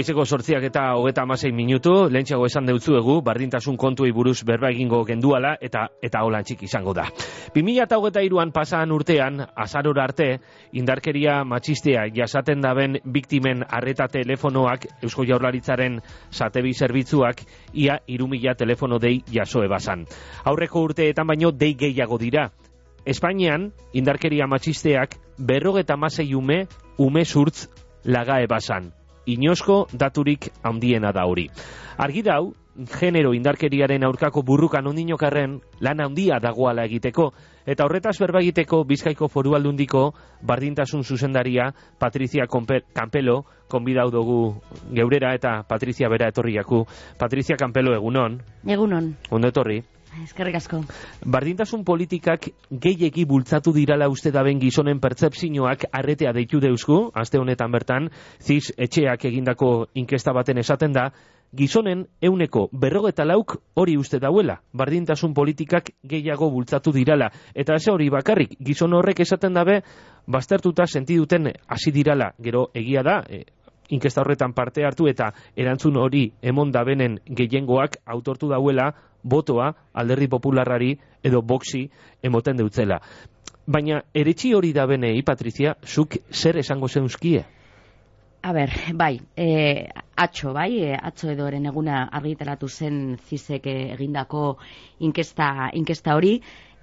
Goizeko sortziak eta hogeta amasei minutu, lehentxago esan deutzu egu, bardintasun kontuei buruz berba egingo genduala eta eta holan txik izango da. 2000 eta hogeta iruan pasaan urtean, azaror arte, indarkeria matxistea jasaten daben biktimen arreta telefonoak, Eusko Jaurlaritzaren satebi zerbitzuak, ia irumila telefono dei jasoe basan. Aurreko urteetan baino dei gehiago dira. Espainian, indarkeria matxisteak berrogeta masei ume, ume surtz lagae basan inosko daturik handiena da hori. Argi dau, genero indarkeriaren aurkako burrukan ondinokarren lan handia dagoala egiteko, eta horretaz berba egiteko Bizkaiko foru aldundiko bardintasun zuzendaria Patricia Campelo, konbidau dugu geurera eta Patricia bera etorriaku. Patricia Campelo, egunon. Egunon. Ondo etorri. Eskerrik asko. Bardintasun politikak gehiegi bultzatu dirala uste daben gizonen pertsepzioak arretea deitu deusku, aste honetan bertan, ziz etxeak egindako inkesta baten esaten da, gizonen euneko berrogeta lauk hori uste dauela, bardintasun politikak gehiago bultzatu dirala. Eta ez hori bakarrik, gizon horrek esaten dabe, baztertuta sentiduten hasi dirala, gero egia da, e, inkesta horretan parte hartu eta erantzun hori emon benen gehiengoak autortu dauela botoa alderdi popularrari edo boxi emoten deutzela. Baina eretxi hori da benei, Patrizia, zuk zer esango zeuzkie? A ber, bai, e, atxo, bai, e, atxo edo eren eguna argitaratu zen zizek egindako inkesta, inkesta hori,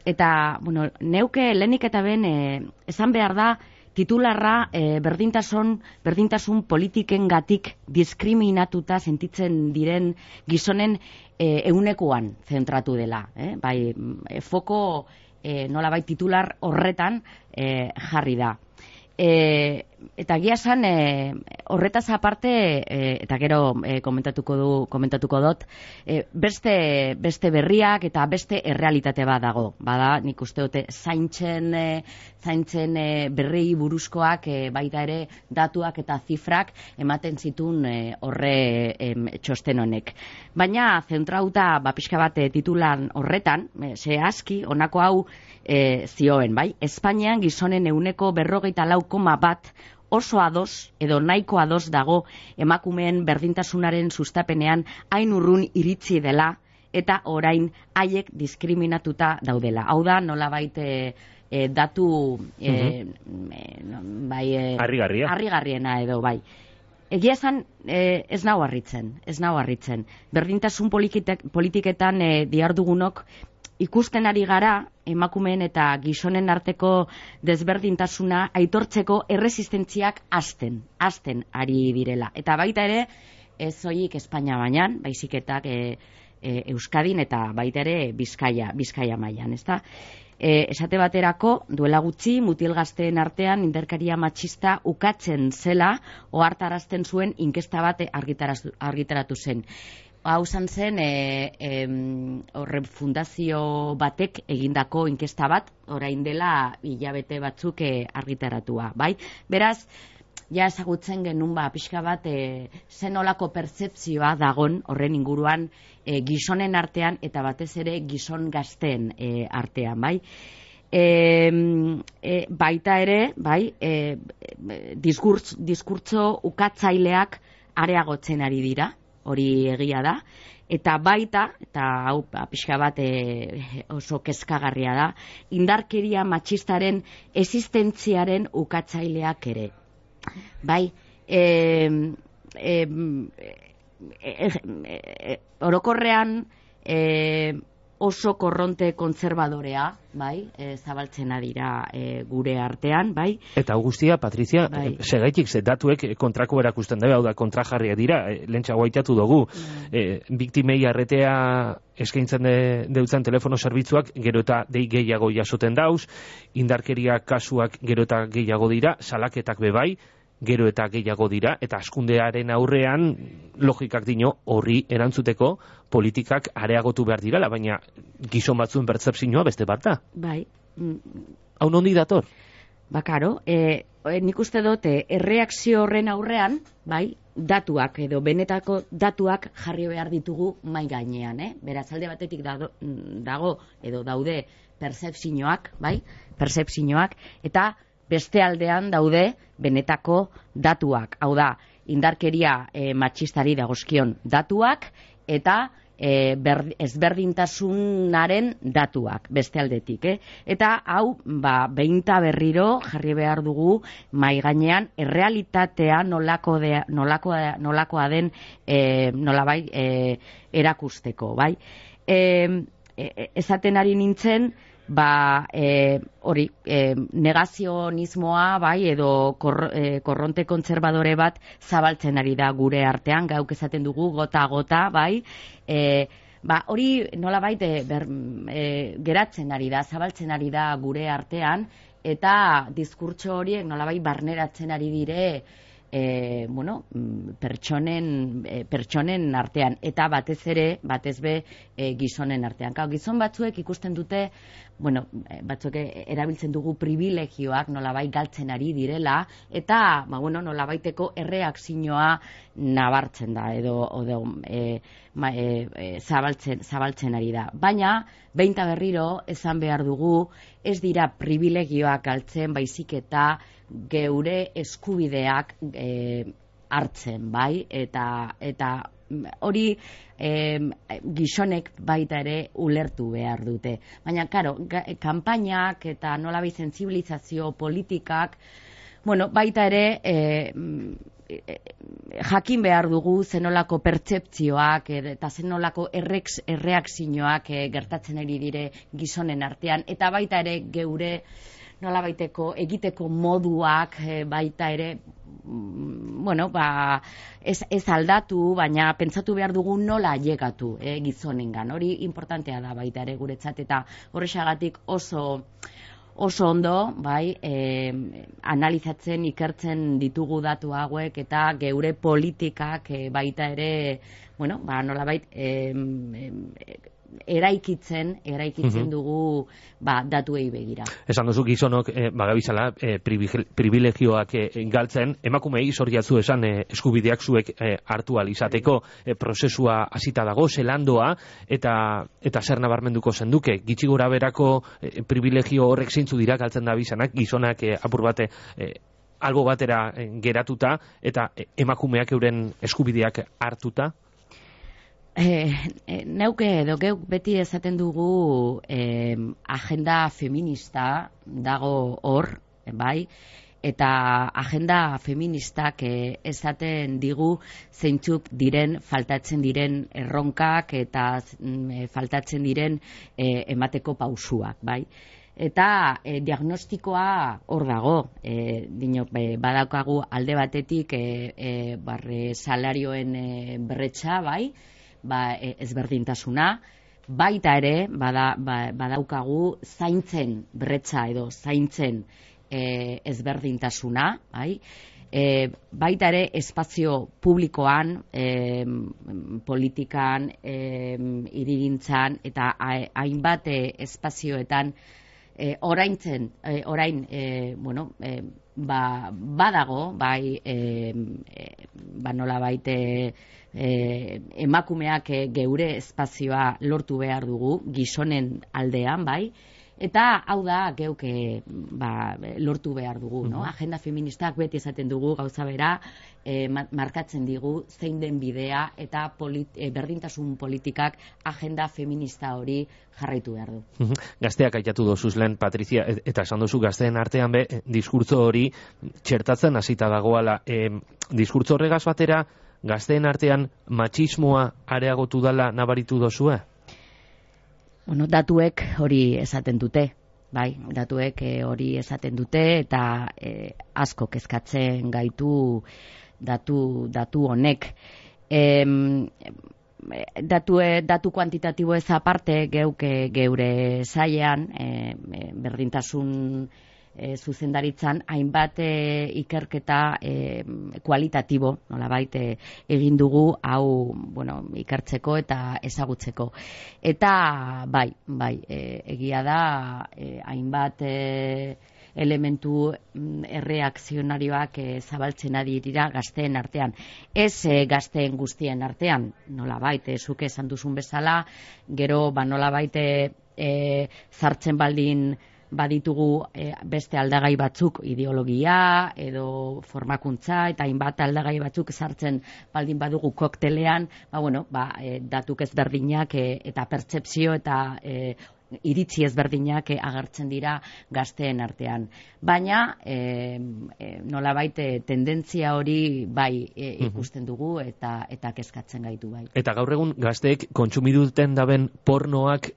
eta, bueno, neuke lehenik eta ben, e, esan behar da, titularra e, berdintasun, berdintasun politiken gatik diskriminatuta sentitzen diren gizonen e, eunekuan zentratu dela. Eh? Bai, e, foko e, nola bai titular horretan e, jarri da. E, eta gia esan e, horretaz aparte e, eta gero e, komentatuko du komentatuko dut e, beste, beste berriak eta beste errealitate bat dago bada nik uste dute zaintzen e, zaintzen e, berri buruzkoak baita ere datuak eta zifrak ematen zitun horre e, txosten honek baina zentrauta ba pixka bat titulan horretan e, ze aski honako hau zioen, bai? Espainian gizonen euneko berrogeita lau koma bat oso ados edo nahiko ados dago emakumeen berdintasunaren sustapenean hain urrun iritzi dela eta orain haiek diskriminatuta daudela. Hau da, nola baite e, datu e, bai, e, arrigarriena edo bai. Egia esan e, ez nau harritzen, ez nau harritzen. Berdintasun politiketan e, diardugunok ikusten ari gara emakumeen eta gizonen arteko desberdintasuna aitortzeko erresistentziak hasten, hasten ari direla. Eta baita ere, ez zoik Espainia bainan, baiziketak e, e, Euskadin eta baita ere Bizkaia, Bizkaia mailan, ezta? E, esate baterako, duela gutxi, mutil gazteen artean inderkaria matxista ukatzen zela, ohartarazten zuen inkesta bate argitaratu zen hau zan zen e, horre fundazio batek egindako inkesta bat, orain dela hilabete batzuk e, argitaratua, bai? Beraz, ja ezagutzen genuen ba, pixka bat e, zen olako percepzioa dagon horren inguruan e, gizonen artean eta batez ere gizon gazten e, artean, bai? E, e, baita ere, bai, e, diskurtz, diskurtzo ukatzaileak areagotzen ari dira, hori egia da. Eta baita eta hau ba, pixka bat e, oso kezkagarria da indarkeria matxistaren existentziaren ukatzaileak ere. Bai e, e, e, orokorrean e, oso korronte kontserbadorea, bai, e, zabaltzen adira e, gure artean, bai. Eta Augustia, Patrizia, bai. E, segaitik ze datuek kontrako erakusten dabe, hau da kontrajarria dira, e, lentsa guaitatu dugu, bai. e, biktimei arretea eskaintzen de, deutzen telefono zerbitzuak gero eta dei gehiago jasoten dauz, indarkeria kasuak gero eta gehiago dira, salaketak bebai, gero eta gehiago dira, eta askundearen aurrean logikak dino horri erantzuteko politikak areagotu behar dirala, baina gizon batzuen pertsepzioa beste bat da. Bai. Hau nondi dator? Ba, karo, e, nik uste dute, erreakzio horren aurrean, bai, datuak edo benetako datuak jarri behar ditugu mai gainean, eh? Beraz, alde batetik dago, dago edo daude percepzioak, bai, percepzioak, eta beste aldean daude benetako datuak. Hau da, indarkeria e, matxistari dagozkion datuak eta e, ber, ezberdintasunaren datuak beste aldetik. Eh? Eta hau, ba, behinta berriro jarri behar dugu mai gainean errealitatea nolako de, nolako, nolakoa den e, nolabai e, erakusteko. Bai? E, e, esaten ari nintzen, ba e, hori e, negazionismoa bai edo kor, e, korronte kontserbadore bat zabaltzen ari da gure artean. Gauk esaten dugu gota gota bai. E, ba hori nola baite e, geratzen ari da zabaltzen ari da gure artean. Eta diskurtso horiek nolabait barneratzen ari dire e, bueno, mm, pertsonen, e, pertsonen artean, eta batez ere, batez be, e, gizonen artean. Kau, gizon batzuek ikusten dute, bueno, batzuk erabiltzen dugu privilegioak nolabai galtzen ari direla, eta, ba, bueno, nolabaiteko erreakzioa nabartzen da, edo, edo e, ma, e, zabaltzen, zabaltzen ari da. Baina, behinta berriro, esan behar dugu, ez dira privilegioak galtzen, baizik eta, geure eskubideak e, hartzen, bai? Eta, eta hori e, gizonek baita ere ulertu behar dute. Baina, karo, kanpainak eta nola sensibilizazio politikak, bueno, baita ere, e, jakin behar dugu zenolako pertseptzioak eta zenolako errex, erreakzioak e, gertatzen ari dire gizonen artean, eta baita ere geure nola baiteko egiteko moduak e, baita ere mm, bueno, ba, ez, ez aldatu, baina pentsatu behar dugu nola llegatu e, gizonengan. Hori importantea da baita ere guretzat eta horrexagatik oso oso ondo, bai, e, analizatzen, ikertzen ditugu datu hauek eta geure politikak e, baita ere, bueno, ba, nola bait, e, eraikitzen, eraikitzen mhm. dugu ba, datuei begira. Esan duzu gizonok, e, bagabizala, e, privilegioak e, galtzen, emakumei zorriatzu esan e, eskubideak zuek e, hartu alizateko e, prozesua hasita dago, zelandoa, eta eta zer nabarmenduko zenduke, gitsi gora berako e, privilegio horrek zeintzu dira galtzen da bizanak, gizonak e, apur bate e, albo batera geratuta, eta emakumeak euren eskubideak hartuta? Eh, eh, neuke edo geuk beti esaten dugu eh, agenda feminista dago hor, bai, eta agenda feministak eh, esaten digu zeintzuk diren faltatzen diren erronkak eta eh, faltatzen diren eh, emateko pausuak, bai. Eta eh, diagnostikoa hor dago, eh, dino, badaukagu alde batetik eh, eh, barre salarioen eh, bretxa, bai, ba, e, ezberdintasuna, baita ere bada, ba, badaukagu zaintzen bretza edo zaintzen e, ezberdintasuna, bai? E, baita ere espazio publikoan, e, politikan, e, irigintzan eta hainbat e, espazioetan e, oraintzen, e, orain, e, bueno, e, ba, badago, bai, e, e, ba nola baite, e, emakumeak e, geure espazioa lortu behar dugu, gizonen aldean, bai, Eta hau da geuke ba, lortu behar dugu, no? Agenda feministak beti esaten dugu gauza bera, e, markatzen digu zein den bidea eta polit, e, berdintasun politikak agenda feminista hori jarraitu behar du. Gazteak aitatu dozuz lehen, Patrizia, e, eta esan duzu gazteen artean be, diskurtzo hori txertatzen hasita dagoala. E, diskurtzo horregaz batera, gazteen artean matxismoa areagotu dala nabaritu dozue? Bueno, datuek hori esaten dute, bai, datuek eh, hori esaten dute eta e, asko kezkatzen gaitu datu, datu honek. E, datu, datu kuantitatibo ez aparte geuke geure zaian, e, berdintasun e, zuzendaritzan hainbat e, ikerketa e, kualitatibo, nola baite, egin dugu hau, bueno, ikertzeko eta ezagutzeko. Eta, bai, bai, e, egia da, e, hainbat e, elementu mm, erreakzionarioak e, zabaltzen ari dira gazteen artean. Ez e, gazteen guztien artean, nola baite, zuke esan duzun bezala, gero, ba, nola baite, e, zartzen baldin baditugu e, beste aldagai batzuk ideologia edo formakuntza eta hainbat aldagai batzuk sartzen baldin badugu koktelean, ba bueno, ba e, datuk ezberdinak e, eta pertsepzio eta e, iritzi ezberdinak agertzen dira gazteen artean. Baina, e, e, nola baite, tendentzia hori bai e, ikusten dugu eta eta kezkatzen gaitu bai. Eta gaur egun gazteek kontsumiduten daben pornoak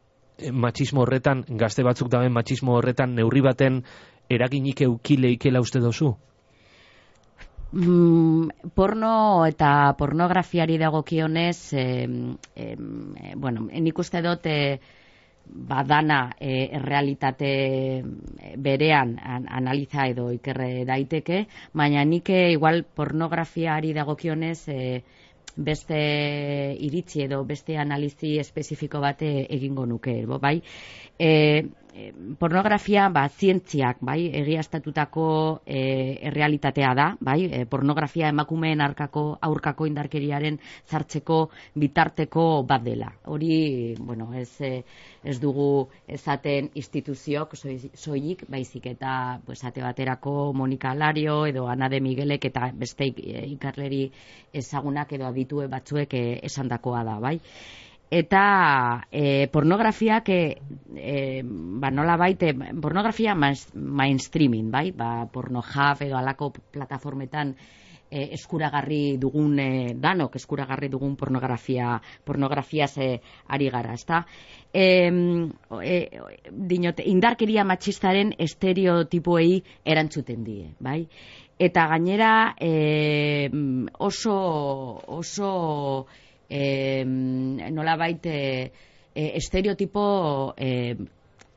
matxismo horretan, gazte batzuk daben matxismo horretan, neurri baten eraginik eukileikela uste dozu? Mm, porno eta pornografiari dagokionez, eh, eh, bueno, nik uste dut eh, badana e, errealitate berean an, analiza edo ikerre daiteke, baina nik igual pornografiari dagokionez e, beste iritzi edo beste analizi espezifiko bate egingo nuke, bai? E, Eh, pornografia ba zientziak, bai, egiaztatutako e, errealitatea da, bai, e, pornografia emakumeen arkako aurkako indarkeriaren zartzeko bitarteko bat dela. Hori, bueno, ez ez dugu esaten instituziok soilik, baizik eta pues ate baterako Monika Lario edo Ana de Miguelek eta beste ikarleri ezagunak edo aditue batzuek esandakoa da, bai eta e, pornografiak e, e, ba, nola baite, pornografia mainstreaming, bai? Ba, porno edo alako plataformetan e, eskuragarri dugun e, danok eskuragarri dugun pornografia pornografia ze ari gara, ezta? E, e, dinote, indarkeria matxistaren estereotipoei erantzuten die, bai? Eta gainera e, oso oso eh, nola baite eh, estereotipo eh,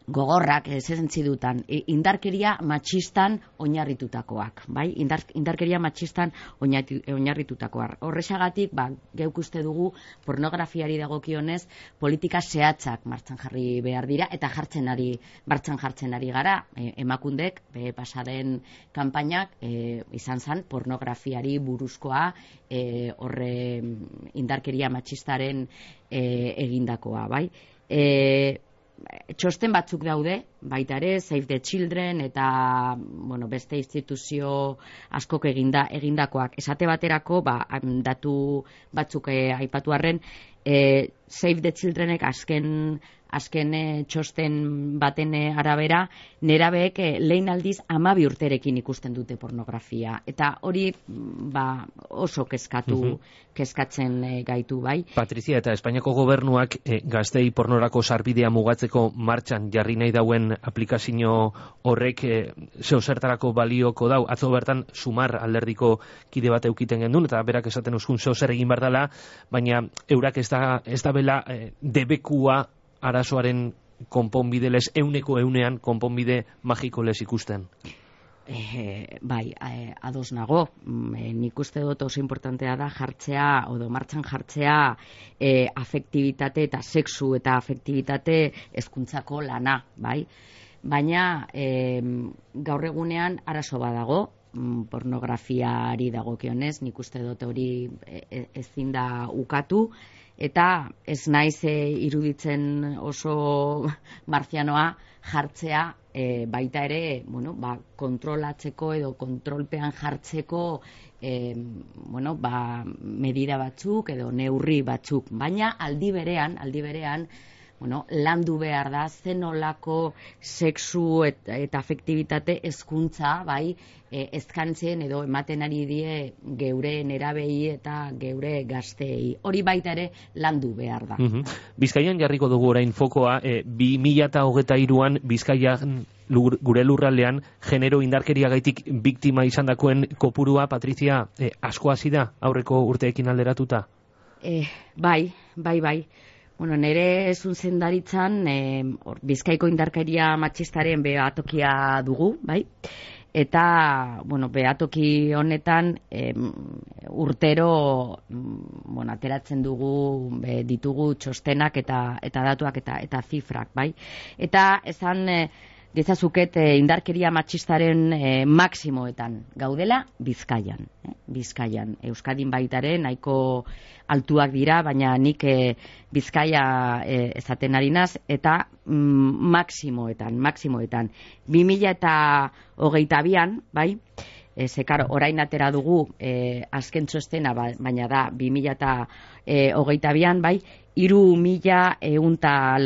gogorrak ez dutan indarkeria matxistan oinarritutakoak, bai? Indar, indarkeria matxistan oinarritutakoak. Horrexagatik, ba, geuk uste dugu pornografiari dagokionez politika zehatzak martxan jarri behar dira eta jartzen ari martxan jartzen ari gara e, emakundek be, pasaden kanpainak e, izan zen pornografiari buruzkoa e, horre indarkeria matxistaren e, egindakoa, bai? E, txosten batzuk daude, baita ere, Save the Children eta bueno, beste instituzio askok eginda, egindakoak. Esate baterako, ba, datu batzuk eh, aipatu arren, eh, Save the Childrenek azken azken eh, txosten baten eh, arabera, nerabeek e, lehen aldiz amabi urterekin ikusten dute pornografia. Eta hori mm, ba, oso kezkatu, mhm. kezkatzen gaitu bai. Patrizia, eta Espainiako gobernuak e, gaztei pornorako sarbidea mugatzeko martxan jarri nahi dauen aplikazio horrek e, zeo zertarako balioko dau, atzo bertan sumar alderdiko kide bat eukiten gendun, eta berak esaten uskun zeo zer egin bardala, baina eurak ez da, ez da bela debekua arazoaren konponbide lez, euneko eunean konponbide magiko lez ikusten? E, bai, e, ados nago, e, nik uste dut oso importantea da jartzea, odo martxan jartzea e, afektibitate eta sexu eta afektibitate ezkuntzako lana, bai? Baina e, gaur egunean arazo badago, mm, pornografiari dagokionez, nik uste dut hori e, ezin da ukatu, eta ez naiz e, iruditzen oso marzianoa jartzea e, baita ere bueno, ba, kontrolatzeko edo kontrolpean jartzeko e, bueno, ba, medida batzuk edo neurri batzuk. Baina aldi berean aldi berean bueno, landu behar da zenolako sexu eta, eta afektibitate hezkuntza bai, e, ezkantzen edo ematen ari die geure nerabei eta geure gazteei. Hori baita ere landu behar da. Mm Bizkaian jarriko dugu orain fokoa, e, 2008an Bizkaian gure lurraldean genero indarkeria gaitik biktima izan dakoen kopurua, Patrizia, e, asko hasi da aurreko urteekin alderatuta? E, bai, bai, bai. Bueno, nere zuntzen daritzan, bizkaiko indarkeria matxistaren behatokia dugu, bai? Eta, bueno, behatoki honetan urtero mm, bueno, ateratzen dugu ditugu txostenak eta eta datuak eta eta zifrak, bai? Eta esan, Ditzazuket e, indarkeria matxistaren e, maksimoetan gaudela Bizkaian. Eh? Bizkaian. Euskadin baitare nahiko altuak dira, baina nik e, Bizkaia e, ezaten harinaz, eta mm, maksimoetan, maksimoetan. 2000 eta hogeita bian, bai, e, zekar, orain atera dugu e, azken txostena, ba, baina da 2000 eta e, hogeita bian, bai, iru mila eunta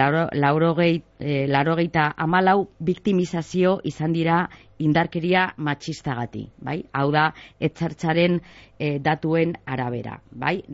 laurogeita amalau biktimizazio izan dira indarkeria matxistagati, bai? Hau da, etxartxaren datuen arabera, bai?